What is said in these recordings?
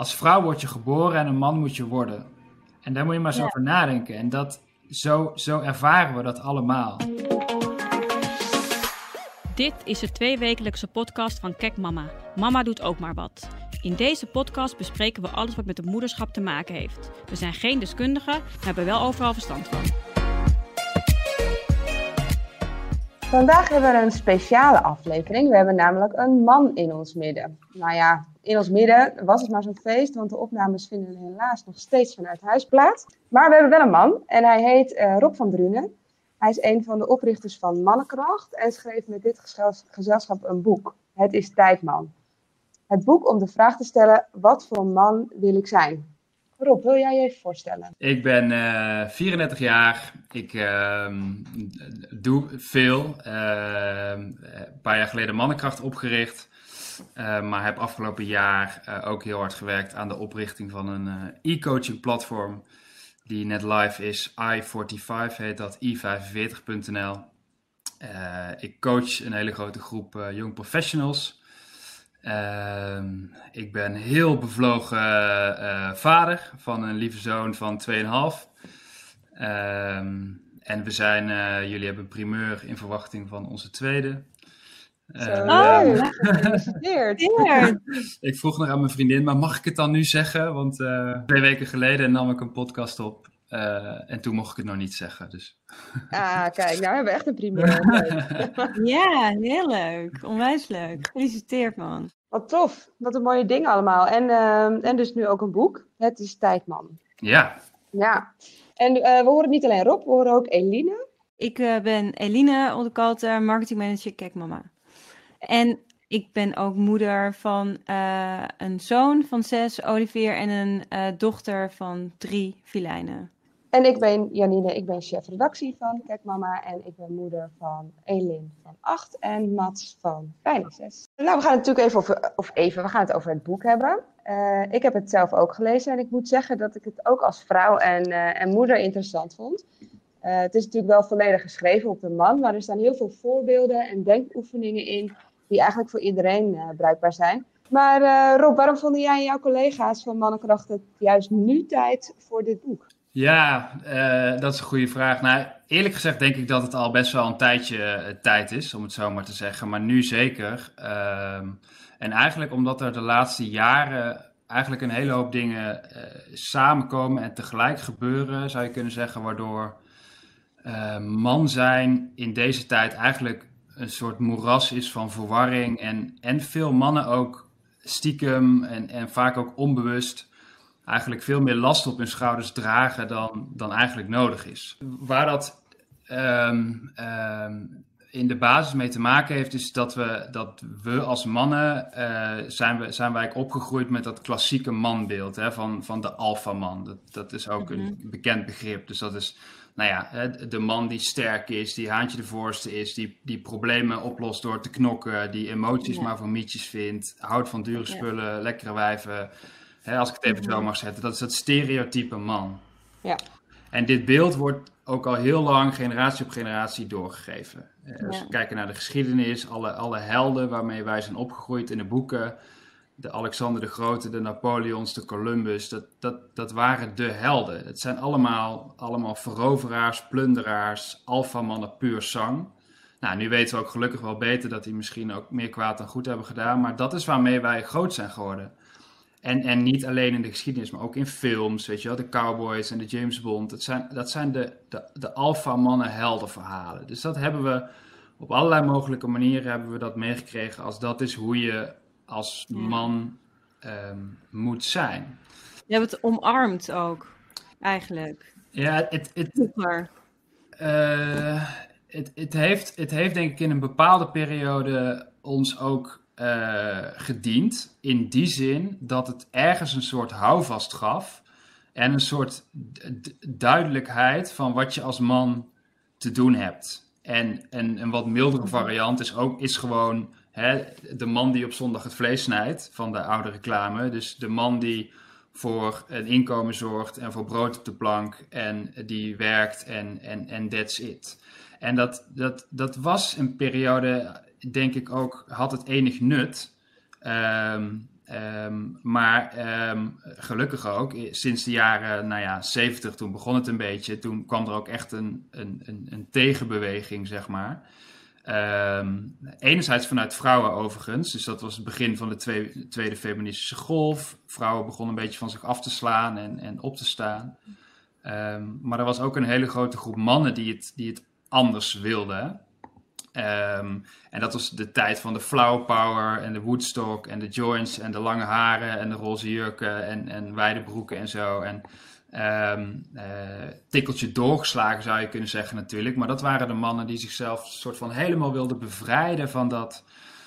als vrouw word je geboren en een man moet je worden. En daar moet je maar eens over nadenken. En dat, zo, zo ervaren we dat allemaal. Dit is de tweewekelijkse podcast van Kek Mama. Mama doet ook maar wat. In deze podcast bespreken we alles wat met het moederschap te maken heeft. We zijn geen deskundigen, maar hebben wel overal verstand van. Vandaag hebben we een speciale aflevering. We hebben namelijk een man in ons midden. Nou ja, in ons midden was het maar zo'n feest, want de opnames vinden helaas nog steeds vanuit huis plaats. Maar we hebben wel een man en hij heet uh, Rob van Drunen. Hij is een van de oprichters van Mannenkracht en schreef met dit gezelschap een boek. Het is Tijdman. Het boek om de vraag te stellen: wat voor man wil ik zijn? Rob, wil jij je even voorstellen? Ik ben uh, 34 jaar. Ik uh, doe veel. Uh, een paar jaar geleden Mannenkracht opgericht. Uh, maar heb afgelopen jaar uh, ook heel hard gewerkt aan de oprichting van een uh, e-coaching platform. Die net live is. i45 heet dat, i45.nl. ik coach een hele grote groep young professionals. Ehm, ik ben heel bevlogen vader van een lieve zoon van 2,5. Ehm, en we zijn, jullie hebben primeur in verwachting van onze tweede. Uh, oh, ik vroeg nog aan mijn vriendin, maar mag ik het dan nu zeggen? Want uh, twee weken geleden nam ik een podcast op uh, en toen mocht ik het nog niet zeggen. Dus. Ah, kijk, nou hebben we echt een primeur. ja, heel leuk. Onwijs leuk. Gefeliciteerd, man. Wat tof. Wat een mooie ding allemaal. En, en dus nu ook een boek. Het is tijd, man. Ja. Ja. En we horen niet alleen Rob, we horen ook Eline. Ik ben Eline Onderkalter, marketingmanager Kijk Mama. En ik ben ook moeder van uh, een zoon van zes, Olivier, en een uh, dochter van drie, Filijnen. En ik ben Janine, ik ben chef redactie van Kijk Mama en ik ben moeder van Elin van acht en Mats van bijna zes. Nou, we gaan het natuurlijk even over, of even, we gaan het over het boek hebben. Uh, ik heb het zelf ook gelezen en ik moet zeggen dat ik het ook als vrouw en, en moeder interessant vond. het is natuurlijk wel volledig geschreven op de man, maar er staan heel veel voorbeelden en denkoefeningen in die eigenlijk voor iedereen uh, bruikbaar zijn. Maar uh, Rob, waarom vonden jij en jouw collega's van Mannenkracht het juist nu tijd voor dit boek? Ja, uh, dat is een goede vraag. Nou, eerlijk gezegd denk ik dat het al best wel een tijdje tijd is, om het zo maar te zeggen. Maar nu zeker. Ehm, en eigenlijk omdat er de laatste jaren eigenlijk een hele hoop dingen samenkomen en tegelijk gebeuren, zou je kunnen zeggen, waardoor man zijn in deze tijd eigenlijk een soort moeras is van verwarring. En, en veel mannen ook stiekem en, en vaak ook onbewust eigenlijk veel meer last op hun schouders dragen dan, dan eigenlijk nodig is. Waar dat um, in de basis mee te maken heeft, is dat we, dat we als mannen uh, zijn, we, zijn wij opgegroeid met dat klassieke manbeeld hè, van, van de alfaman. Dat, dat is ook een mhm. bekend begrip. Dus dat is nou ja, de man die sterk is, die haantje de voorste is, die, die problemen oplost door te knokken, die emoties maar voor mietjes vindt, houdt van dure spullen, lekkere wijven. Hè, als ik het even zo mhm. mag zetten, dat is dat stereotype man. Ja. En dit beeld wordt ook al heel lang, generatie op generatie, doorgegeven. Eh, als we kijken naar de geschiedenis, alle, alle helden waarmee wij zijn opgegroeid in de boeken, de Alexander de Grote, de Napoleons, de Columbus, dat, dat, dat waren de helden. Het zijn allemaal, allemaal veroveraars, plunderaars, alfamannen puur zang. Nou, nu weten we ook gelukkig wel beter dat die misschien ook meer kwaad dan goed hebben gedaan, maar dat is waarmee wij groot zijn geworden. En, en niet alleen in de geschiedenis, maar ook in films, weet je wel, de Cowboys en de James Bond. Dat zijn, dat zijn de, de, de alfamannen heldenverhalen. Dus dat hebben we op allerlei mogelijke manieren hebben we dat meegekregen als dat is hoe je als man um, moet zijn. Je hebt het omarmd ook, eigenlijk. Ja, het, het, uh, het, het, heeft, het heeft denk ik in een bepaalde periode ons ook uh, gediend. In die zin dat het ergens een soort houvast gaf. En een soort duidelijkheid van wat je als man te doen hebt. En, en een wat mildere variant is ook is gewoon hè, de man die op zondag het vlees snijdt van de oude reclame. Dus de man die voor een inkomen zorgt en voor brood op de plank en die werkt en, en, en that's it. En dat, dat, dat was een periode, denk ik ook, had het enig nut. Um, maar ehm, gelukkig ook, sinds de jaren nou ja, 70, toen begon het een beetje. Toen kwam er ook echt een, een, een, een tegenbeweging, zeg maar. Enerzijds vanuit vrouwen overigens, dus dat was het begin van de tweede, feministische golf. Vrouwen begonnen een beetje van zich af te slaan en, en op te staan. Maar er was ook een hele grote groep mannen die het, die het anders wilden. Um, en dat was de tijd van de flower power en de Woodstock en de joints en de lange haren en de roze jurken en, en wijde broeken en zo. En um, uh, tikkeltje doorgeslagen zou je kunnen zeggen natuurlijk. Maar dat waren de mannen die zichzelf soort van helemaal wilden bevrijden van dat,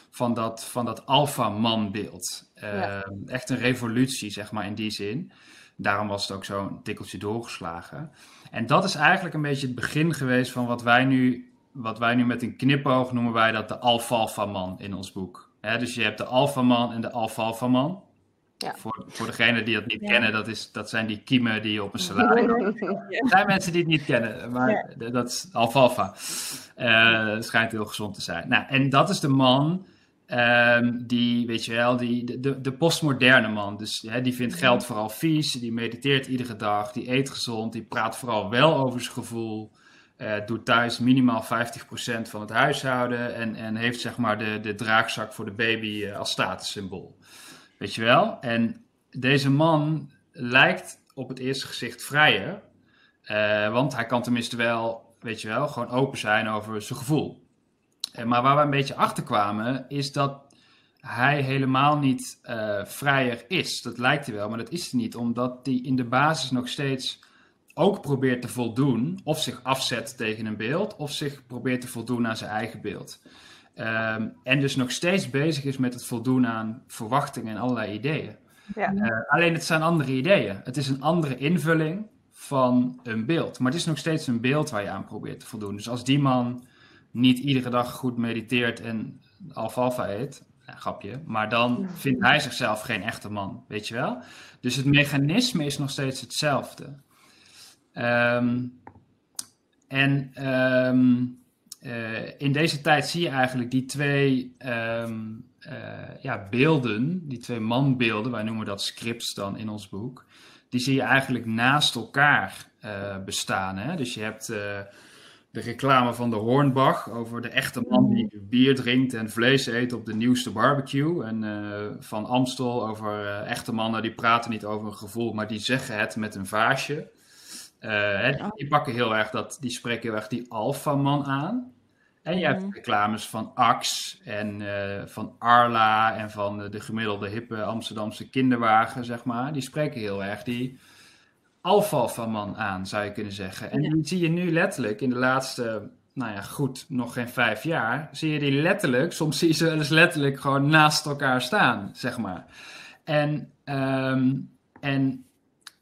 van dat, van dat alpha-man-beeld. Ja. Um, echt een revolutie, zeg maar, in die zin. Daarom was het ook zo'n tikkeltje doorgeslagen. En dat is eigenlijk een beetje het begin geweest van wat wij nu, wat wij nu met een knipoog noemen wij dat de alfalfa-man in ons boek. He, dus je hebt de alfaman en de alfalfa-man. Ja. Voor, voor degenen die dat niet ja. kennen, dat, is, dat zijn die kiemen die je op een salade. Er zijn mensen die het niet kennen, maar ja. dat is alfalfa. Uh, schijnt heel gezond te zijn. Nou, en dat is de man um, die, weet je wel, die, de, de postmoderne man. Dus hè, die vindt geld vooral vies, die mediteert iedere dag, die eet gezond, die praat vooral wel over zijn gevoel. Uh, doet thuis minimaal 50% van het huishouden en, en heeft zeg maar de, de draagzak voor de baby uh, als statussymbool. Weet je wel? En deze man lijkt op het eerste gezicht vrijer. Uh, want hij kan tenminste wel, weet je wel, gewoon open zijn over zijn gevoel. Uh, maar waar we een beetje achter kwamen, is dat hij helemaal niet vrijer is. Dat lijkt hij wel, maar dat is hij niet. Omdat hij in de basis nog steeds ook probeert te voldoen, of zich afzet tegen een beeld, of zich probeert te voldoen aan zijn eigen beeld. Um, en dus nog steeds bezig is met het voldoen aan verwachtingen en allerlei ideeën. Ja. Uh, alleen het zijn andere ideeën. Het is een andere invulling van een beeld. Maar het is nog steeds een beeld waar je aan probeert te voldoen. Dus als die man niet iedere dag goed mediteert en alfalfa eet, ja, grapje, maar dan vindt hij zichzelf geen echte man, weet je wel? Dus het mechanisme is nog steeds hetzelfde. Um, en um, uh, in deze tijd zie je eigenlijk die twee um, uh, ja, beelden, die twee manbeelden, wij noemen dat scripts dan in ons boek, die zie je eigenlijk naast elkaar uh, bestaan. Hè? Dus je hebt de reclame van de Hornbach over de echte man die bier drinkt en vlees eet op de nieuwste barbecue. En van Amstel over echte mannen die praten niet over een gevoel, maar die zeggen het met een vaasje. Uh, die pakken heel erg dat, die spreken heel erg die alfaman aan. En je hebt reclames van Ax en uh, van Arla en van de gemiddelde hippe Amsterdamse kinderwagen, zeg maar. Die spreken heel erg die alfalfa-man aan, zou je kunnen zeggen. En ja. die zie je nu letterlijk in de laatste, nou ja, goed, nog geen vijf jaar, zie je die letterlijk, soms zie je ze wel eens letterlijk gewoon naast elkaar staan, zeg maar. En, um, en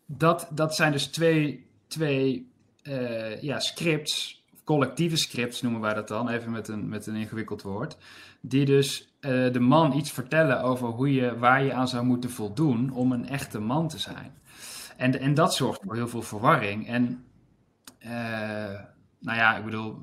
dat, dat zijn dus twee, twee uh, ja, scripts collectieve scripts noemen wij dat dan, even met een, met een ingewikkeld woord. Die dus uh, de man iets vertellen over hoe je, waar je aan zou moeten voldoen om een echte man te zijn. En, en dat zorgt voor heel veel verwarring. En uh, nou ja, ik bedoel, eh,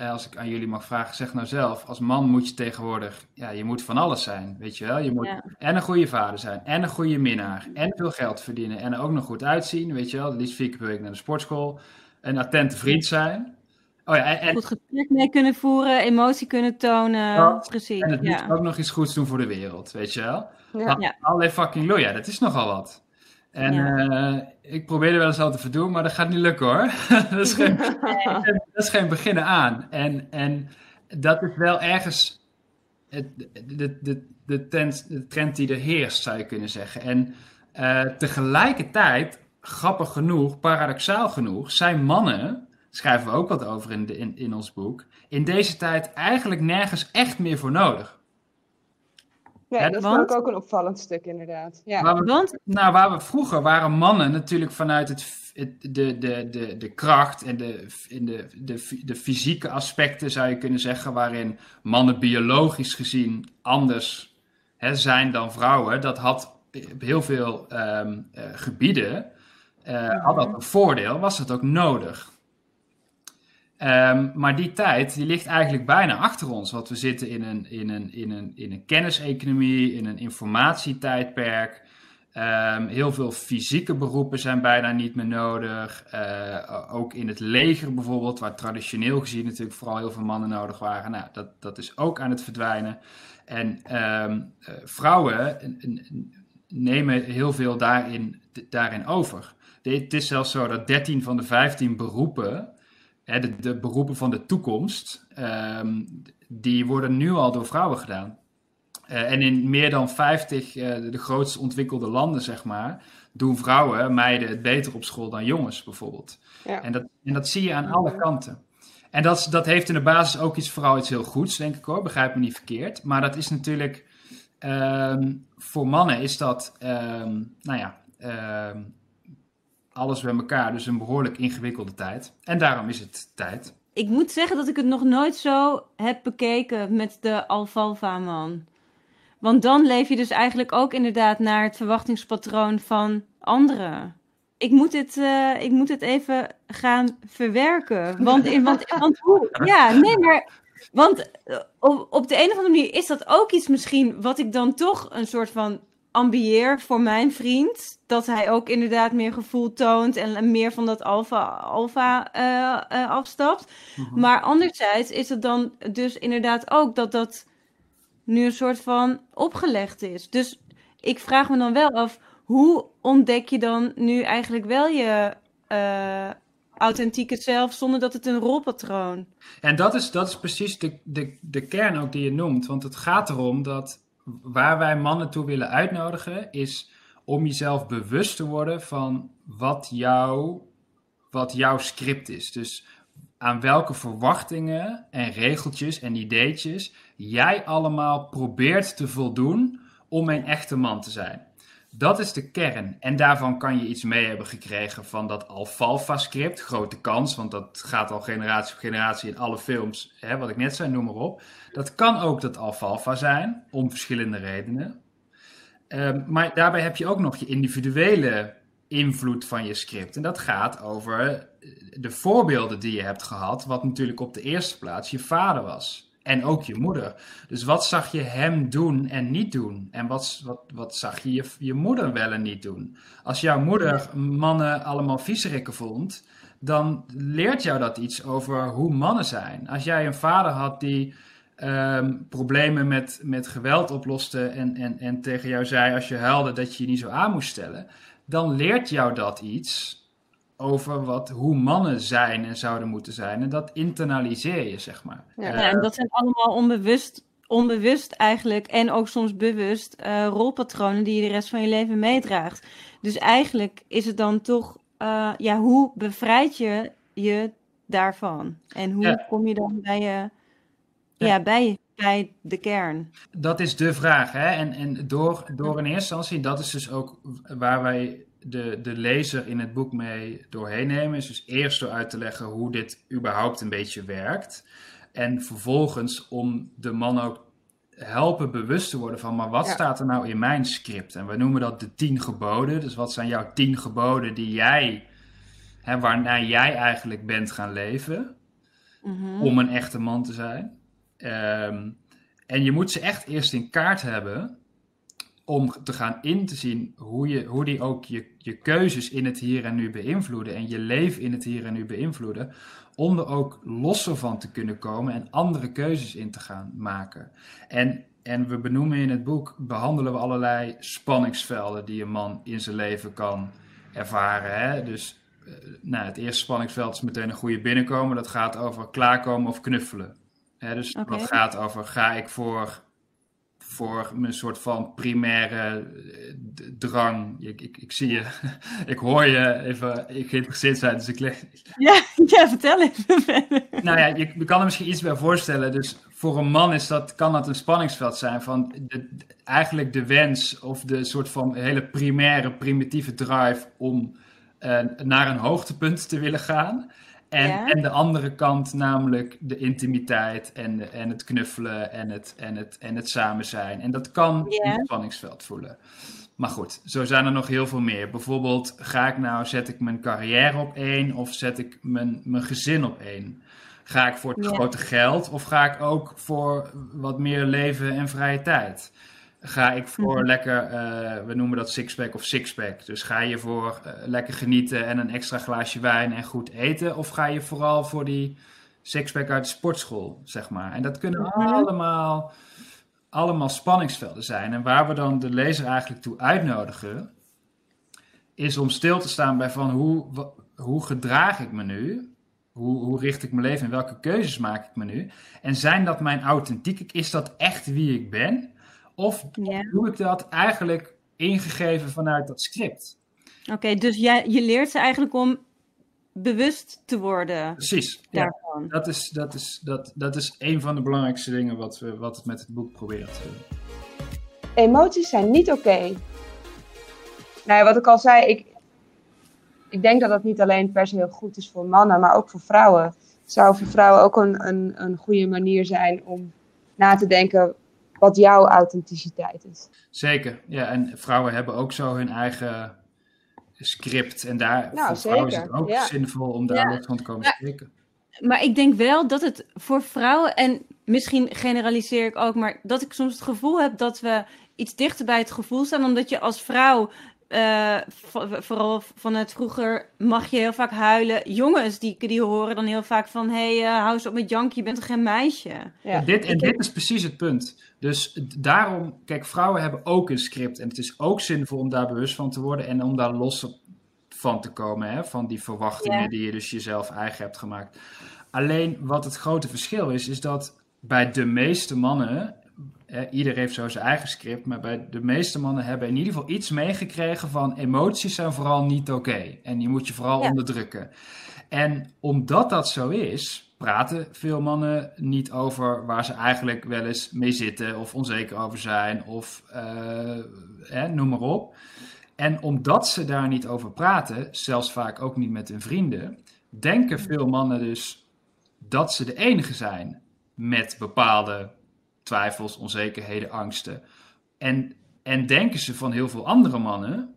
als ik aan jullie mag vragen, zeg nou zelf, als man moet je tegenwoordig, ja, je moet van alles zijn, weet je wel. Je moet ja. en een goede vader zijn, en een goede minnaar, en veel geld verdienen, en er ook nog goed uitzien, weet je wel. Het liefst vier keer per week naar de sportschool, een attente vriend zijn. Oh ja, en, Goed gesprek mee kunnen voeren, emotie kunnen tonen. Ja, precies. En het moet ja. ook nog iets goeds doen voor de wereld, weet je wel? Ja. ja. Allerlei fucking loya, dat is nogal wat. En uh, ik probeerde wel eens al te verdoen, maar dat gaat niet lukken hoor. dat, is geen, dat is geen beginnen aan. En, en dat is wel ergens het, de, de, de, trend, de trend die er heerst, zou je kunnen zeggen. En uh, tegelijkertijd, grappig genoeg, paradoxaal genoeg, zijn mannen schrijven we ook wat over in, de, in, in ons boek, in deze tijd eigenlijk nergens echt meer voor nodig. Ja, ja dat want... is ook een opvallend stuk inderdaad. Ja. Waar we, want... Nou, waar we vroeger waren mannen natuurlijk vanuit het, het, de, de, de, de kracht en de, in de, de, de fysieke aspecten zou je kunnen zeggen, waarin mannen biologisch gezien anders hè, zijn dan vrouwen. Dat had op heel veel um, uh, gebieden, uh, had dat een voordeel, was het ook nodig. Ehm, maar die tijd die ligt eigenlijk bijna achter ons. Want we zitten in een, in een, in een, in een kenniseconomie, in een informatietijdperk. Um, heel veel fysieke beroepen zijn bijna niet meer nodig. Uh, ook in het leger bijvoorbeeld, waar traditioneel gezien natuurlijk vooral heel veel mannen nodig waren. Nou, dat, dat is ook aan het verdwijnen. En um, uh, vrouwen nemen heel veel daarin, daarin over. Het is zelfs zo dat 13 van de 15 beroepen, hè, de, de, beroepen van de toekomst, um, die worden nu al door vrouwen gedaan. Uh, en in meer dan 50, uh, de grootste ontwikkelde landen, zeg maar, doen vrouwen, meiden het beter op school dan jongens bijvoorbeeld. Ja. En, dat, en dat zie je aan alle kanten. En dat, dat heeft in de basis ook iets, vooral iets heel goeds, denk ik hoor, begrijp me niet verkeerd. Maar dat is natuurlijk, um, voor mannen is dat, um, nou ja, um, alles bij elkaar, dus een behoorlijk ingewikkelde tijd. En daarom is het tijd. Ik moet zeggen dat ik het nog nooit zo heb bekeken met de alfalfa-man. Want dan leef je dus eigenlijk ook inderdaad naar het verwachtingspatroon van anderen. Ik moet het, uh, ik moet het even gaan verwerken. Want, in, want, want hoe? Ja, nee, maar. Want eh, op, op de een of andere manier is dat ook iets misschien wat ik dan toch een soort van ambieer voor mijn vriend. Dat hij ook inderdaad meer gevoel toont en meer van dat alfa, alfa uh, uh, afstapt. Mm-hmm. Maar anderzijds is het dan dus inderdaad ook dat dat nu een soort van opgelegd is. Dus ik vraag me dan wel af, hoe ontdek je dan nu eigenlijk wel je uh, authentieke zelf zonder dat het een rolpatroon? En dat is, dat is precies de, de, de kern ook die je noemt. Want het gaat erom dat waar wij mannen toe willen uitnodigen, is om jezelf bewust te worden van wat, jou, wat jouw script is. Dus aan welke verwachtingen en regeltjes en ideetjes jij allemaal probeert te voldoen om een echte man te zijn. Dat is de kern. En daarvan kan je iets mee hebben gekregen van dat alfalfa-script. Grote kans, want dat gaat al generatie op generatie in alle films. Hè, wat ik net zei, noem maar op. Dat kan ook dat alfalfa zijn, om verschillende redenen. Um, maar daarbij heb je ook nog je individuele invloed van je script. En dat gaat over de voorbeelden die je hebt gehad, wat natuurlijk op de eerste plaats je vader was. En ook je moeder. Dus wat zag je hem doen en niet doen? En wat, wat, wat zag je, je je moeder wel en niet doen? Als jouw moeder mannen allemaal viezerikken vond, dan leert jou dat iets over hoe mannen zijn. Als jij een vader had die um, problemen met, met geweld oploste en, en, en tegen jou zei als je huilde dat je je niet zo aan moest stellen, dan leert jou dat iets over wat, hoe mannen zijn en zouden moeten zijn. En dat internaliseer je, zeg maar. Ja, uh, en dat zijn allemaal onbewust, onbewust eigenlijk en ook soms bewust uh, rolpatronen die je de rest van je leven meedraagt. Dus eigenlijk is het dan toch, uh, ja, hoe bevrijd je je daarvan? En hoe ja. kom je dan bij je, ja. ja, bij, bij de kern? Dat is de vraag, hè? En, en door, door in eerste instantie, dat is dus ook waar wij de, de lezer in het boek mee doorheen nemen. Is dus eerst door uit te leggen hoe dit überhaupt een beetje werkt. En vervolgens om de man ook helpen bewust te worden van, maar wat ja. staat er nou in mijn script? En we noemen dat de tien geboden. Dus wat zijn jouw tien geboden die jij, hè, waarnaar jij eigenlijk bent gaan leven, mm-hmm. om een echte man te zijn? Um, en je moet ze echt eerst in kaart hebben om te gaan in te zien hoe, je, hoe die ook je, je keuzes in het hier en nu beïnvloeden en je leven in het hier en nu beïnvloeden, om er ook losser van te kunnen komen en andere keuzes in te gaan maken. En, en we benoemen in het boek, behandelen we allerlei spanningsvelden die een man in zijn leven kan ervaren. Hè? Dus nou, het eerste spanningsveld is meteen een goede binnenkomen, dat gaat over klaarkomen of knuffelen. Hè? Dus okay. dat gaat over, ga ik voor voor mijn soort van primaire eh, drang. Ik, ik, ik zie je, ik hoor je even ik geïnteresseerd zijn, dus ik leg... Ja, ja vertel even Nou ja, je, je kan er misschien iets bij voorstellen. Dus voor een man is dat, kan dat een spanningsveld zijn van de, eigenlijk de wens of de soort van hele primaire, primitieve drive om uh, naar een hoogtepunt te willen gaan. En, ja. en de andere kant, namelijk de intimiteit en, de, en het knuffelen en het, en, het, en het samen zijn. En dat kan ja. het spanningsveld voelen. Maar goed, zo zijn er nog heel veel meer. Bijvoorbeeld, ga ik nou, zet ik mijn carrière op één of zet ik mijn, mijn gezin op één? Ga ik voor het Ja. grote geld of ga ik ook voor wat meer leven en vrije tijd? Ga ik voor Mhm. lekker, eh, we noemen dat sixpack of sixpack. Dus ga je voor eh, lekker genieten en een extra glaasje wijn en goed eten? Of ga je vooral voor die sixpack uit de sportschool, zeg maar? En dat kunnen Mhm. allemaal, allemaal spanningsvelden zijn. En waar we dan de lezer eigenlijk toe uitnodigen, is om stil te staan bij van hoe, hoe gedraag ik me nu? Hoe, hoe richt ik mijn leven en welke keuzes maak ik me nu? En zijn dat mijn authentiek? Is dat echt wie ik ben? Of Ja. doe ik dat eigenlijk ingegeven vanuit dat script? Oké, dus jij, je leert ze eigenlijk om bewust te worden Precies. Ja, daarvan. dat, is, dat, is, dat, dat is een van de belangrijkste dingen wat we wat we met het boek proberen te doen. Emoties zijn niet oké. Nou ja, wat ik al zei, ik, ik denk dat dat niet alleen per se heel goed is voor mannen, maar ook voor vrouwen. Het zou voor vrouwen ook een, een, een goede manier zijn om na te denken wat jouw authenticiteit is. Zeker, ja. En vrouwen hebben ook zo hun eigen script. En daar Nou, voor vrouwen is het ook ja. zinvol om daar Ja. van te komen Ja. spreken. Maar ik denk wel dat het voor vrouwen, en misschien generaliseer ik ook, maar dat ik soms het gevoel heb dat we iets dichter bij het gevoel staan, omdat je als vrouw, eh, vo- vooral vanuit vroeger, mag je heel vaak huilen. Jongens die, die horen dan heel vaak van, hé, hey, eh, hou eens op met janken, je bent toch geen meisje? Ja. En, dit, en dit is precies het punt. Dus daarom, kijk, vrouwen hebben ook een script. En het is ook zinvol om daar bewust van te worden en om daar los op- van te komen. Hè? Van die verwachtingen Ja. die je dus jezelf eigen hebt gemaakt. Alleen wat het grote verschil is, is dat bij de meeste mannen. Hè, ieder heeft zo zijn eigen script, maar bij de meeste mannen hebben in ieder geval iets meegekregen van emoties zijn vooral niet oké. En die moet je vooral Ja. onderdrukken. En omdat dat zo is, praten veel mannen niet over waar ze eigenlijk wel eens mee zitten of onzeker over zijn of eh, noem maar op. En omdat ze daar niet over praten, zelfs vaak ook niet met hun vrienden, denken veel mannen dus dat ze de enige zijn met bepaalde twijfels, onzekerheden, angsten. En, en denken ze van heel veel andere mannen,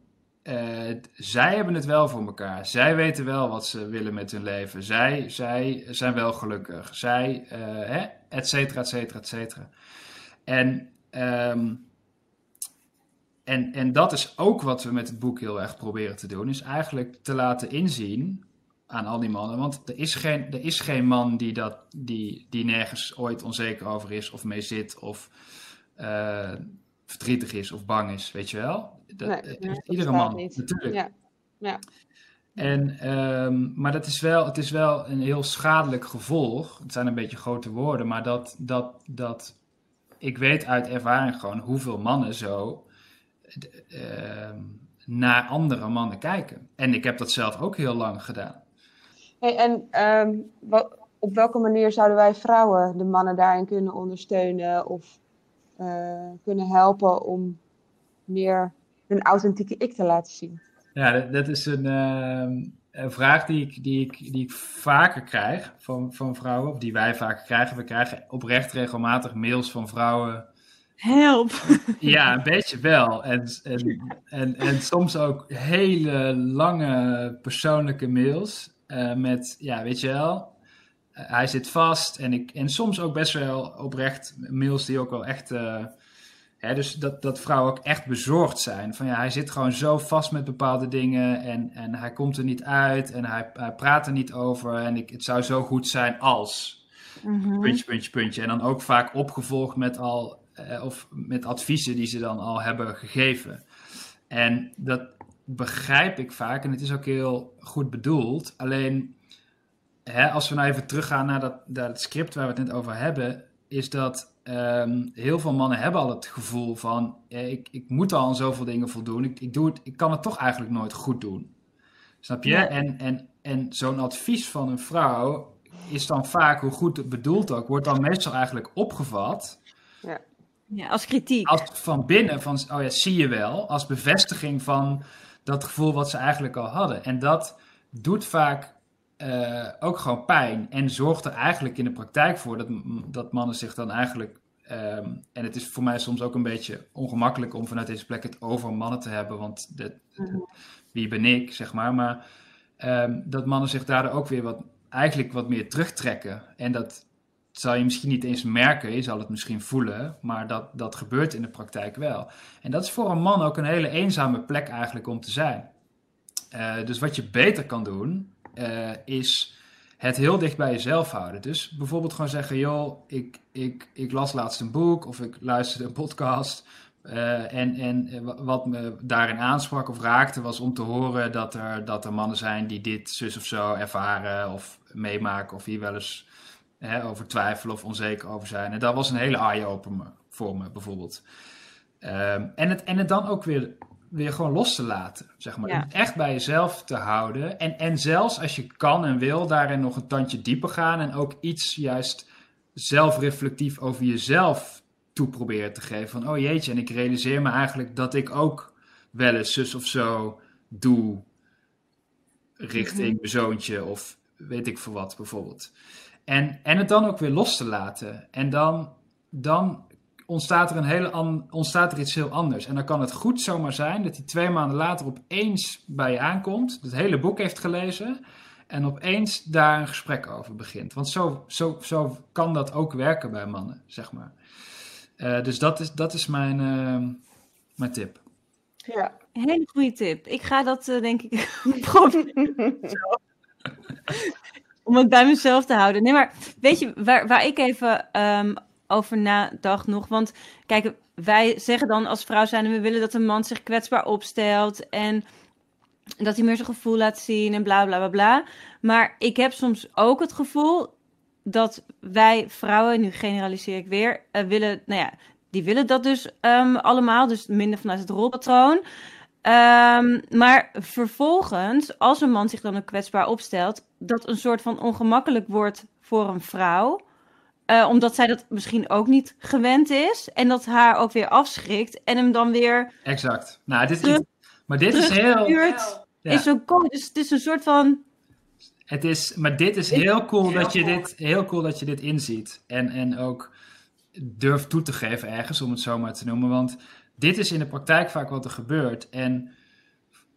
eh, zij hebben het wel voor elkaar. Zij weten wel wat ze willen met hun leven. Zij, zij zijn wel gelukkig. Zij, eh, hè, et cetera, et cetera, et cetera. En, ehm, en, en dat is ook wat we met het boek heel erg proberen te doen. Is eigenlijk te laten inzien aan al die mannen. Want er is geen, er is geen man die, dat, die, die nergens ooit onzeker over is of mee zit of eh, verdrietig is of bang is, weet je wel? Dat, Nee, eh, nee, iedere man, niet. natuurlijk. Ja. Ja. En, ehm, maar dat is wel, het is wel een heel schadelijk gevolg. Het zijn een beetje grote woorden, maar dat, dat, dat ik weet uit ervaring gewoon hoeveel mannen zo ehm, naar andere mannen kijken. En ik heb dat zelf ook heel lang gedaan. Hey, en ehm, wat, op welke manier zouden wij vrouwen de mannen daarin kunnen ondersteunen of eh, kunnen helpen om meer hun authentieke ik te laten zien? Ja, dat, dat is een, ehm, een vraag die ik, die, ik, die ik vaker krijg van, van vrouwen, of die wij vaker krijgen. We krijgen oprecht regelmatig mails van vrouwen Help! Ja, een beetje wel. En, en, en, en soms ook hele lange persoonlijke mails. Eh, met, ja, weet je wel, eh, hij zit vast. En, ik, en soms ook best wel oprecht mails die ook wel echt. eh, hè, dus dat, dat vrouwen ook echt bezorgd zijn. Van ja, hij zit gewoon zo vast met bepaalde dingen. En, en hij komt er niet uit. En hij, hij praat er niet over. En ik, het zou zo goed zijn als Mhm. puntje, puntje, puntje. En dan ook vaak opgevolgd met al of met adviezen die ze dan al hebben gegeven. En dat begrijp ik vaak en het is ook heel goed bedoeld. Alleen hè, als we nou even teruggaan naar dat, naar het script waar we het net over hebben, is dat ehm, heel veel mannen hebben al het gevoel van eh, ik, ik moet al aan zoveel dingen voldoen. Ik, ik, doe het, ik kan het toch eigenlijk nooit goed doen. Snap je? Ja. En, en, en zo'n advies van een vrouw is dan vaak, hoe goed het bedoeld ook, wordt dan meestal eigenlijk opgevat Ja, als kritiek. als van binnen, van, oh ja, zie je wel, als bevestiging van dat gevoel wat ze eigenlijk al hadden. En dat doet vaak eh, ook gewoon pijn en zorgt er eigenlijk in de praktijk voor dat, dat mannen zich dan eigenlijk, ehm, en het is voor mij soms ook een beetje ongemakkelijk om vanuit deze plek het over mannen te hebben, want de, Mhm. wie ben ik, zeg maar, maar ehm, dat mannen zich daardoor ook weer wat eigenlijk wat meer terugtrekken. En dat zal je misschien niet eens merken, je zal het misschien voelen, maar dat, dat gebeurt in de praktijk wel. En dat is voor een man ook een hele eenzame plek eigenlijk om te zijn. Uh, dus wat je beter kan doen, uh, is het heel dicht bij jezelf houden. Dus bijvoorbeeld gewoon zeggen: joh, ik, ik, ik las laatst een boek of ik luisterde een podcast. Uh, en, en wat me daarin aansprak of raakte was om te horen dat er, dat er mannen zijn die dit zus of zo ervaren of meemaken of hier wel eens hè, over twijfelen of onzeker over zijn. En dat was een hele eye-opener voor me bijvoorbeeld. Um, en, het, en het dan ook weer weer gewoon los te laten. Zeg maar. Ja. Echt bij jezelf te houden. En, en zelfs als je kan en wil, daarin nog een tandje dieper gaan. En ook iets juist zelfreflectief over jezelf toe proberen te geven. Van oh jeetje, en ik realiseer me eigenlijk dat ik ook wel eens zus of zo doe. Richting mijn zoontje of weet ik voor wat bijvoorbeeld. En, en het dan ook weer los te laten. En dan, dan ontstaat er, een hele ontstaat er iets heel anders. En dan kan het goed zomaar zijn dat hij twee maanden later opeens bij je aankomt, het hele boek heeft gelezen en opeens daar een gesprek over begint. Want zo, zo, zo kan dat ook werken bij mannen, zeg maar. Uh, dus dat is, dat is mijn, uh, mijn tip. Ja. Een hele goede tip. Ik ga dat uh, denk ik proberen. Om het bij mezelf te houden. Nee, maar weet je waar, waar ik even um, over nadacht nog. Want kijk, wij zeggen dan als vrouw zijn we willen dat een man zich kwetsbaar opstelt en dat hij meer zijn gevoel laat zien en bla bla bla bla. Maar ik heb soms ook het gevoel dat wij vrouwen, nu generaliseer ik weer, uh, willen, nou ja, die willen dat dus um, allemaal, dus minder vanuit het rolpatroon. Um, maar vervolgens, als een man zich dan ook kwetsbaar opstelt, dat een soort van ongemakkelijk wordt voor een vrouw. Uh, omdat zij dat misschien ook niet gewend is. En dat haar ook weer afschrikt. En hem dan weer. Exact. Nou, dit is, maar dit is heel. Ja. Is zo cool. Dus het is een soort van. Het is, maar dit is heel cool, dat je dit, heel cool dat je dit inziet. En, en ook durft toe te geven ergens, om het zo maar te noemen. Want dit is in de praktijk vaak wat er gebeurt. En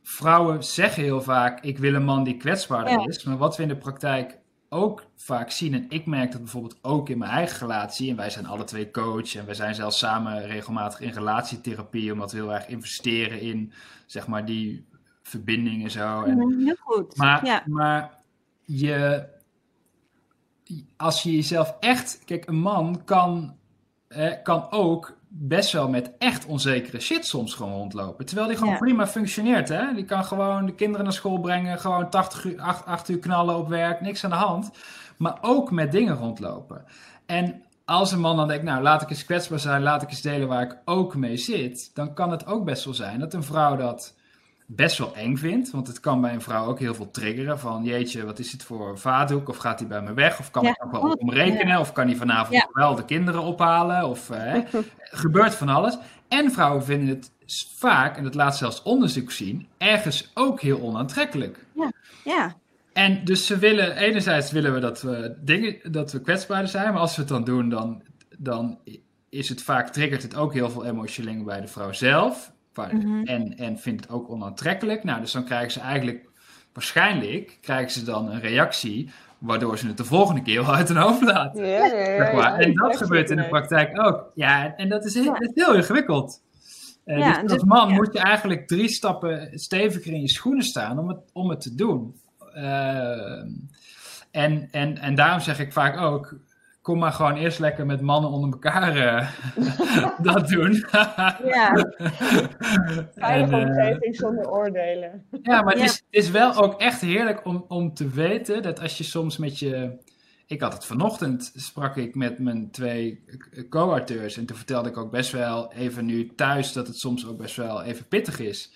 vrouwen zeggen heel vaak: Ik wil een man die kwetsbaarder ja. is. Maar wat we in de praktijk ook vaak zien, en ik merk dat bijvoorbeeld ook in mijn eigen relatie, en wij zijn alle twee coach en wij zijn zelfs samen regelmatig in relatietherapie, omdat we heel erg investeren in, zeg maar, die verbinding en zo. En, mhm, heel goed. Maar, ja. maar je, als je jezelf echt, kijk, een man kan, eh, kan ook best wel met echt onzekere shit soms gewoon rondlopen. Terwijl die gewoon Ja. prima functioneert. Hè? Die kan gewoon de kinderen naar school brengen. Gewoon 80 uur, 8, 8 uur knallen op werk. Niks aan de hand. Maar ook met dingen rondlopen. En als een man dan denkt, nou laat ik eens kwetsbaar zijn. Laat ik eens delen waar ik ook mee zit. Dan kan het ook best wel zijn dat een vrouw dat best wel eng vindt. Want het kan bij een vrouw ook heel veel triggeren. Van jeetje, wat is dit voor vaatdoek? Of gaat hij bij me weg? Of kan Ja, ik ook wel klopt. omrekenen? Of kan hij vanavond Ja. wel de kinderen ophalen? Of eh, gebeurt van alles. En vrouwen vinden het vaak, en dat laat zelfs onderzoek zien, ergens ook heel onaantrekkelijk. Ja, En dus ze willen, enerzijds willen we dat we dingen, dat we kwetsbaarder zijn, maar als we het dan doen, dan, dan is het vaak, triggert het ook heel veel emotioneel bij de vrouw zelf. Mhm. en, en vindt het ook onaantrekkelijk. Nou, dus dan krijgen ze eigenlijk, waarschijnlijk, krijgen ze dan een reactie, waardoor ze het de volgende keer wel uit hun hoofd laten. Ja, ja, ja, Zeg maar. ja, en dat gebeurt in de praktijk ook. Ja, en dat is heel, Ja. dat is heel ingewikkeld. Eh, Ja, dus als dus- man ja. moet je eigenlijk drie stappen steviger in je schoenen staan om het, om het te doen. Eh, en, en, en daarom zeg ik vaak ook, kom maar gewoon eerst lekker met mannen onder elkaar eh, dat doen. ja, Veilige En, eh, omgeving zonder oordelen. ja, maar het, Ja. is, het is wel ook echt heerlijk om, om te weten dat als je soms met je. Ik had het vanochtend, sprak ik met mijn twee co-auteurs. En toen vertelde ik ook best wel even nu thuis dat het soms ook best wel even pittig is.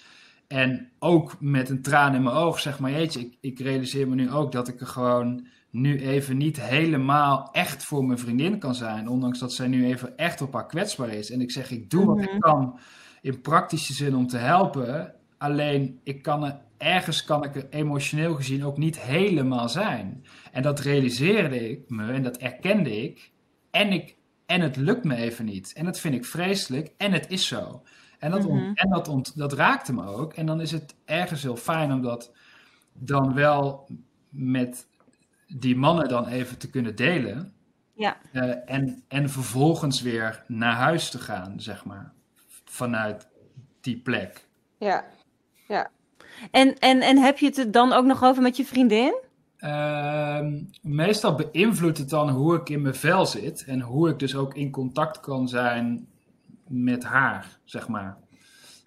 En ook met een traan in mijn oog, zeg maar, jeetje, ik, ik realiseer me nu ook dat ik er gewoon nu even niet helemaal echt voor mijn vriendin kan zijn. Ondanks dat zij nu even echt op haar kwetsbaar is. En ik zeg, ik doe wat Mhm. ik kan in praktische zin om te helpen. Alleen, ik kan er, ergens kan ik er emotioneel gezien ook niet helemaal zijn. En dat realiseerde ik me en dat erkende ik. En, ik, en het lukt me even niet. En dat vind ik vreselijk. En het is zo. En, dat, Mhm. en dat, ont- dat raakte me ook. En dan is het ergens heel fijn om dat dan wel met die mannen dan even te kunnen delen. Ja. Eh, en, en vervolgens weer naar huis te gaan, zeg maar. Vanuit die plek. Ja, ja. En, en, en heb je het er dan ook nog over met je vriendin? Ehm, meestal beïnvloedt het dan hoe ik in mijn vel zit. En hoe ik dus ook in contact kan zijn met haar, zeg maar.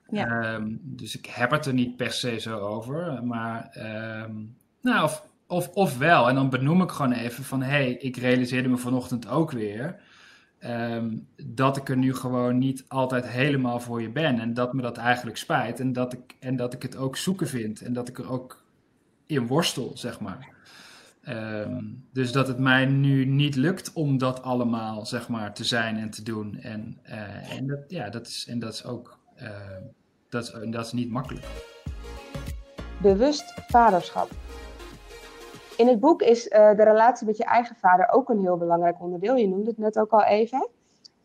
Ja. Ehm, dus ik heb het er niet per se zo over. Maar, ehm, nou, of, of, of wel. En dan benoem ik gewoon even van... hé, hey, ik realiseerde me vanochtend ook weer... ehm, dat ik er nu gewoon niet altijd helemaal voor je ben. En dat me dat eigenlijk spijt. En dat ik, en dat ik het ook zoeken vind. En dat ik er ook in worstel, zeg maar. Ehm, dus dat het mij nu niet lukt om dat allemaal, zeg maar, te zijn en te doen. En, eh, en, dat, ja, dat, is, en dat is ook... eh, dat is, dat is niet makkelijk. Bewust vaderschap. In het boek is eh, de relatie met je eigen vader ook een heel belangrijk onderdeel. Je noemde het net ook al even.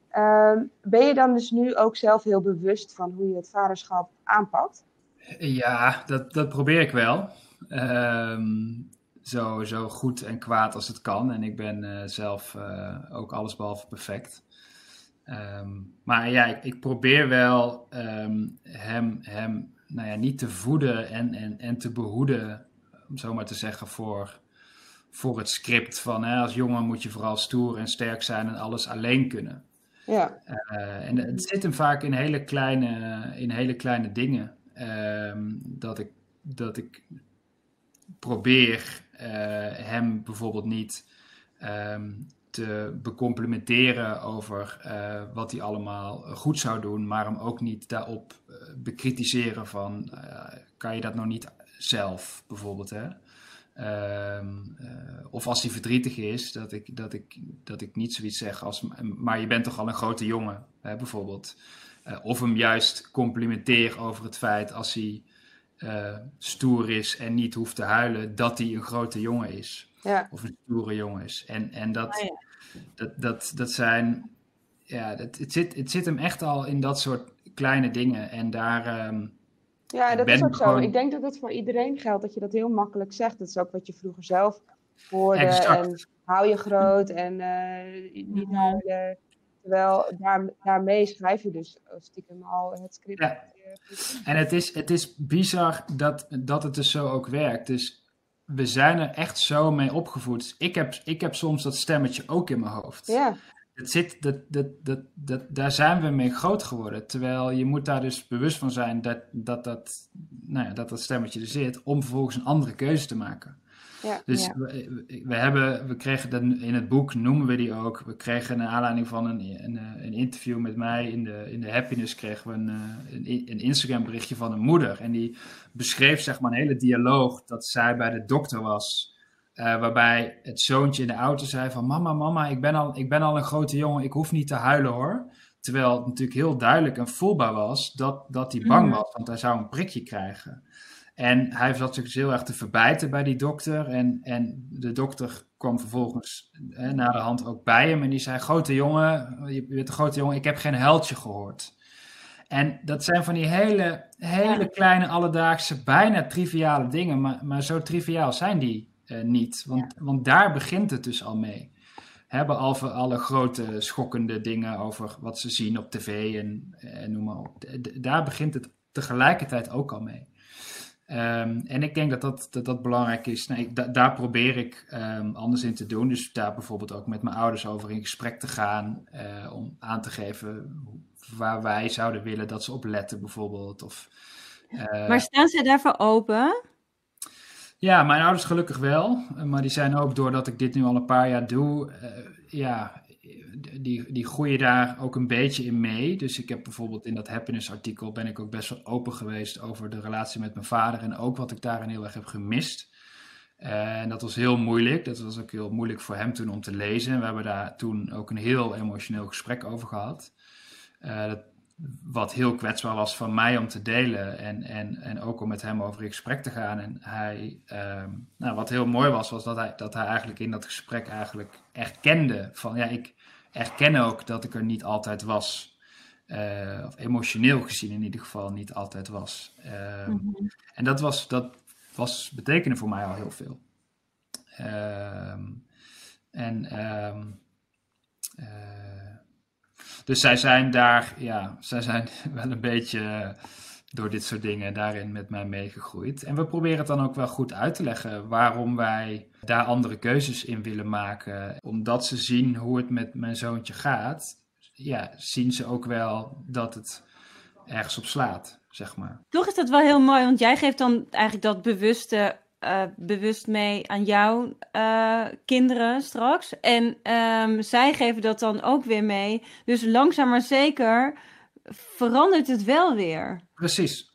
Ehm, ben je dan dus nu ook zelf heel bewust van hoe je het vaderschap aanpakt? Ja, dat, dat probeer ik wel. Ehm, zo, zo goed en kwaad als het kan. En ik ben eh, zelf eh, ook allesbehalve perfect. Ehm, maar ja, ik, ik probeer wel hem, hem nou ja, niet te voeden en, en, en te behoeden, om zo maar te zeggen, voor, voor het script van hè, als jongen moet je vooral stoer en sterk zijn en alles alleen kunnen. Ja, Eh, en het zit hem vaak in hele kleine, in hele kleine dingen. Ehm, dat, ik, dat ik probeer eh, hem bijvoorbeeld niet ehm, te becomplimenteren over eh, wat hij allemaal goed zou doen, maar hem ook niet daarop bekritiseren van kan je dat nou niet zelf bijvoorbeeld hè? Ehm, eh, of als hij verdrietig is, dat ik, dat, ik, dat ik niet zoiets zeg als maar je bent toch al een grote jongen, hè, bijvoorbeeld. Eh, of hem juist complimenteer over het feit als hij eh, stoer is en niet hoeft te huilen, dat hij een grote jongen is. ja, Of een stoere jongen is. En, en dat, Ah, ja. dat, dat, dat zijn. Ja, dat, het, zit, het zit hem echt al in dat soort kleine dingen. En daar. ehm, ja dat is ook zo. gewoon- Ik denk dat dat voor iedereen geldt, dat je dat heel makkelijk zegt. Dat is ook wat je vroeger zelf hoorde. Exact. En hou je groot en eh, niet huilen. Terwijl daar, daarmee schrijf je dus stiekem al het script. Ja. En het is, het is bizar dat, dat het dus zo ook werkt. Dus we zijn er echt zo mee opgevoed. Ik heb, ik heb soms dat stemmetje ook in mijn hoofd. Ja, Zit, dat, dat, dat, dat, daar zijn we mee groot geworden. Terwijl je moet daar dus bewust van zijn dat dat, dat, nou ja, dat, dat stemmetje er zit. Om vervolgens een andere keuze te maken. ja, Dus Ja. we, we, hebben, we kregen dat in het boek, noemen we die ook. We kregen naar aanleiding van een, een, een interview met mij in de, in de Happiness, kregen we een, eh, een, een Instagram berichtje van een moeder. En die beschreef zeg maar een hele dialoog dat zij bij de dokter was. Eh, waarbij het zoontje in de auto zei van mama, mama, ik ben, al, ik ben al een grote jongen, ik hoef niet te huilen hoor. Terwijl het natuurlijk heel duidelijk en voelbaar was dat, dat hij bang Mhm. was, want hij zou een prikje krijgen. En hij zat zich dus heel erg te verbijten bij die dokter. En, en de dokter kwam vervolgens eh, naar de hand ook bij hem. En die zei: Grote jongen, je bent een grote jongen, ik heb geen huiltje gehoord. En dat zijn van die hele, hele kleine alledaagse, bijna triviale dingen. Maar, maar zo triviaal zijn die niet. Want, want daar begint het dus al mee. Hè, behalve alle grote schokkende dingen over wat ze zien op tv en, en noem maar op. Daar begint het tegelijkertijd ook al mee. Ehm, en ik denk dat dat, dat, dat belangrijk is. Nou, ik- da- daar probeer ik ehm, anders in te doen. Dus daar bijvoorbeeld ook met mijn ouders over in gesprek te gaan. eh, om aan te geven waar wij zouden willen dat ze op letten, bijvoorbeeld. Of, eh, Maar staan zij daarvoor open? Ja, mijn ouders gelukkig wel. eh, Maar die zijn ook, doordat ik dit nu al een paar jaar doe, eh, ja, die, die groeien daar ook een beetje in mee. Dus ik heb bijvoorbeeld in dat happiness artikel ben ik ook best wel open geweest over de relatie met mijn vader. En ook wat ik daarin heel erg heb gemist. En dat was heel moeilijk. Dat was ook heel moeilijk voor hem toen om te lezen. We hebben daar toen ook een heel emotioneel gesprek over gehad. Eh, dat, wat heel kwetsbaar was van mij om te delen. En, en, en ook om met hem over in gesprek te gaan. En hij, ehm, nou, wat heel mooi was, was dat hij, dat hij eigenlijk in dat gesprek eigenlijk erkende van ja, ik erken ook dat ik er niet altijd was. Eh, of emotioneel gezien in ieder geval niet altijd was. Ehm, Mhm. En dat was, dat was betekende voor mij al heel veel. Ehm, en eh, dus zij zijn daar, ja, zij zijn wel een beetje door dit soort dingen daarin met mij meegegroeid. En we proberen het dan ook wel goed uit te leggen waarom wij daar andere keuzes in willen maken. Omdat ze zien hoe het met mijn zoontje gaat, ja, zien ze ook wel dat het ergens op slaat, zeg maar. Toch is dat wel heel mooi, want jij geeft dan eigenlijk dat bewuste uh, bewust mee aan jouw uh, kinderen straks. En um, zij geven dat dan ook weer mee. Dus langzaam maar zeker verandert het wel weer. Precies.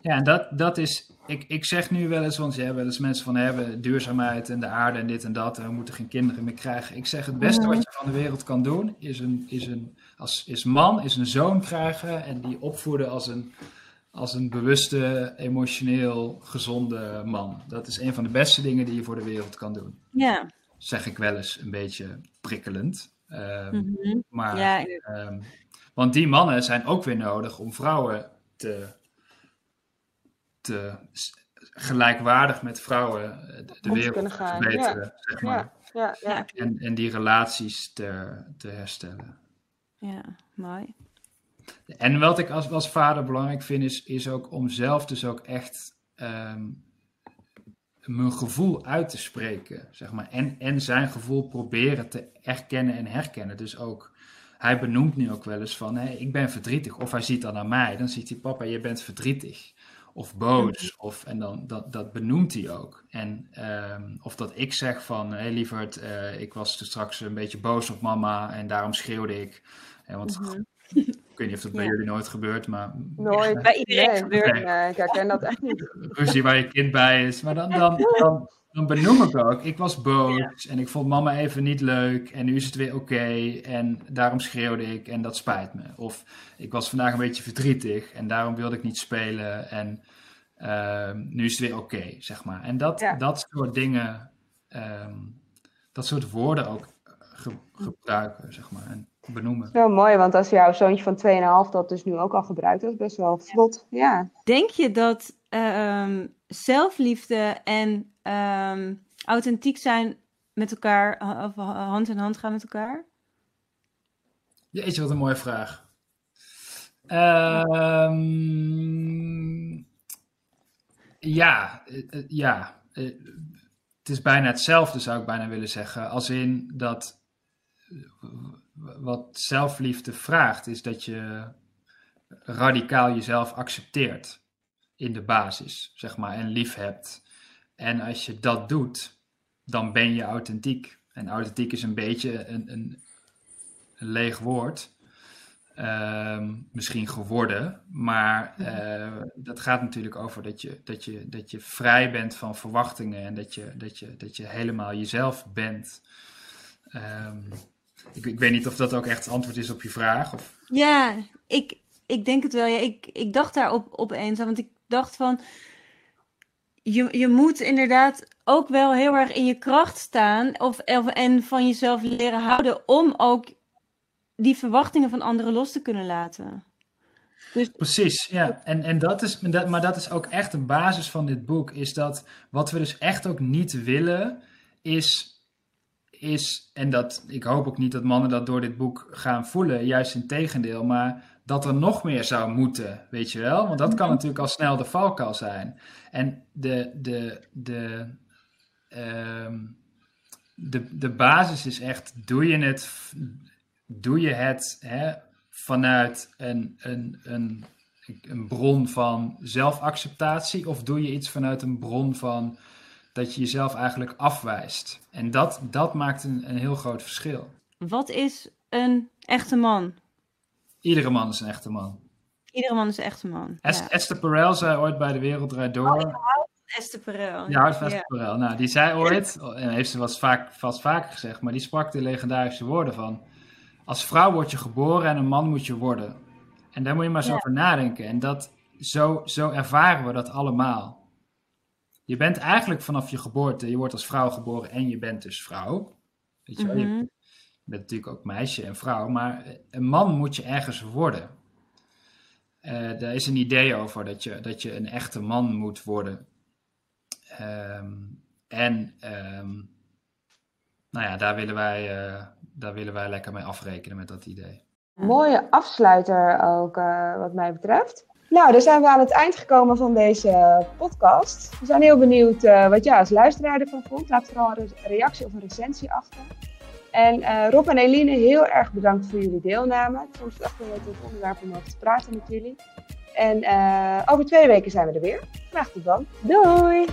Ja, en dat, dat is. Ik, ik zeg nu wel eens, want je hebt wel eens mensen van hebben duurzaamheid en de aarde en dit en dat. En we moeten geen kinderen meer krijgen. Ik zeg het beste mhm. wat je van de wereld kan doen, is een, is een als, is man, is een zoon krijgen en die opvoeden als een als een bewuste, emotioneel gezonde man. Dat is een van de beste dingen die je voor de wereld kan doen. Ja. Zeg ik wel eens een beetje prikkelend. Um, Maar, ja. um, want die mannen zijn ook weer nodig om vrouwen te, te gelijkwaardig met vrouwen de wereld te verbeteren. Ja. Zeg maar. ja, ja, En, en die relaties te, te herstellen. Ja, mooi. En wat ik als, als vader belangrijk vind, is, is ook om zelf dus ook echt ehm, mijn gevoel uit te spreken, zeg maar. En, en zijn gevoel proberen te erkennen en herkennen. Dus ook, hij benoemt nu ook wel eens van, hé, ik ben verdrietig. Of hij ziet dan naar mij, dan ziet hij, papa, je bent verdrietig. Of boos, of, en dan, dat, dat benoemt hij ook. En, um, of dat ik zeg van, hé hey, lieverd, uh, ik was straks een beetje boos op mama en daarom schreeuwde ik. En want mm -hmm. Ik weet niet of dat bij jullie nooit gebeurt, maar... Nooit. bij iedereen gebeurt. Nee, ik herken dat echt niet. Ruzie waar je kind bij is. Maar dan, dan, dan, dan benoem ik ook. Ik was boos en ik vond mama even niet leuk. En nu is het weer oké. en daarom schreeuwde ik en dat spijt me. Of ik was vandaag een beetje verdrietig en daarom wilde ik niet spelen. En uh, nu is het weer oké, zeg maar. En dat, dat soort dingen, um, dat soort woorden ook ge gebruiken, zeg maar. En, benoemen. Zo mooi, want als jouw zoontje van 2,5 dat dus nu ook al gebruikt, dat is best wel vlot. Ja. Denk je dat um, zelfliefde en um, authentiek zijn met elkaar, of hand in hand gaan met elkaar? Jeetje, wat een mooie vraag. Um, ja, eh, eh, ja. Eh, het is bijna hetzelfde, zou ik bijna willen zeggen. Als in dat wat zelfliefde vraagt, is dat je radicaal jezelf accepteert in de basis, zeg maar, en lief hebt. En als je dat doet, dan ben je authentiek. En authentiek is een beetje een, een, een leeg woord. Ehm, misschien geworden, maar uh, dat gaat natuurlijk over dat je, dat, je, dat je vrij bent van verwachtingen en dat je, dat je, dat je helemaal jezelf bent. Um, ik, ik weet niet of dat ook echt het antwoord is op je vraag. Of... Ja, ik, ik denk het wel. Ja, ik, ik dacht daar op, opeens aan, want ik dacht van... Je, je moet inderdaad ook wel heel erg in je kracht staan of, of, en van jezelf leren houden om ook die verwachtingen van anderen los te kunnen laten. Dus... Precies, ja. En, en dat is, maar dat is ook echt de basis van dit boek, is dat wat we dus echt ook niet willen, is is, en dat, ik hoop ook niet dat mannen dat door dit boek gaan voelen, juist in tegendeel, maar dat er nog meer zou moeten, weet je wel? Want dat kan natuurlijk al snel de valkuil zijn. En de, de, de, uh, de, de basis is echt, doe je het, doe je het hè, vanuit een, een, een, een bron van zelfacceptatie of doe je iets vanuit een bron van dat je jezelf eigenlijk afwijst. En dat, dat maakt een, een heel groot verschil. Wat is een echte man? Iedere man is een echte man. Iedere man is een echte man. Esther Perel zei ooit bij de Wereld Door. Oh, Esther Perel. Ja, Esther. Perel. Nou, die zei ooit, en heeft ze vast, vaak, vast vaker gezegd, maar die sprak de legendarische woorden van: Als vrouw word je geboren en een man moet je worden. En daar moet je maar eens over nadenken. En dat, zo, zo ervaren we dat allemaal. Je bent eigenlijk vanaf je geboorte, je wordt als vrouw geboren en je bent dus vrouw. Weet je, wel? je mhm. bent natuurlijk ook meisje en vrouw, maar een man moet je ergens worden. Uh, daar is een idee over dat je, dat je een echte man moet worden. Um, En ehm, nou ja, daar willen, wij, uh, daar willen wij lekker mee afrekenen met dat idee. Mooie afsluiter ook, uh, wat mij betreft. Nou, dan zijn we aan het eind gekomen van deze podcast. We zijn heel benieuwd uh, wat jij als luisteraar ervan vond. Laat vooral een reactie of een recensie achter. En uh, Rob en Eline, heel erg bedankt voor jullie deelname. Ik vond het echt een leuk onderwerp om over te praten met jullie. En over twee weken zijn we er weer. Graag tot dan. Doei!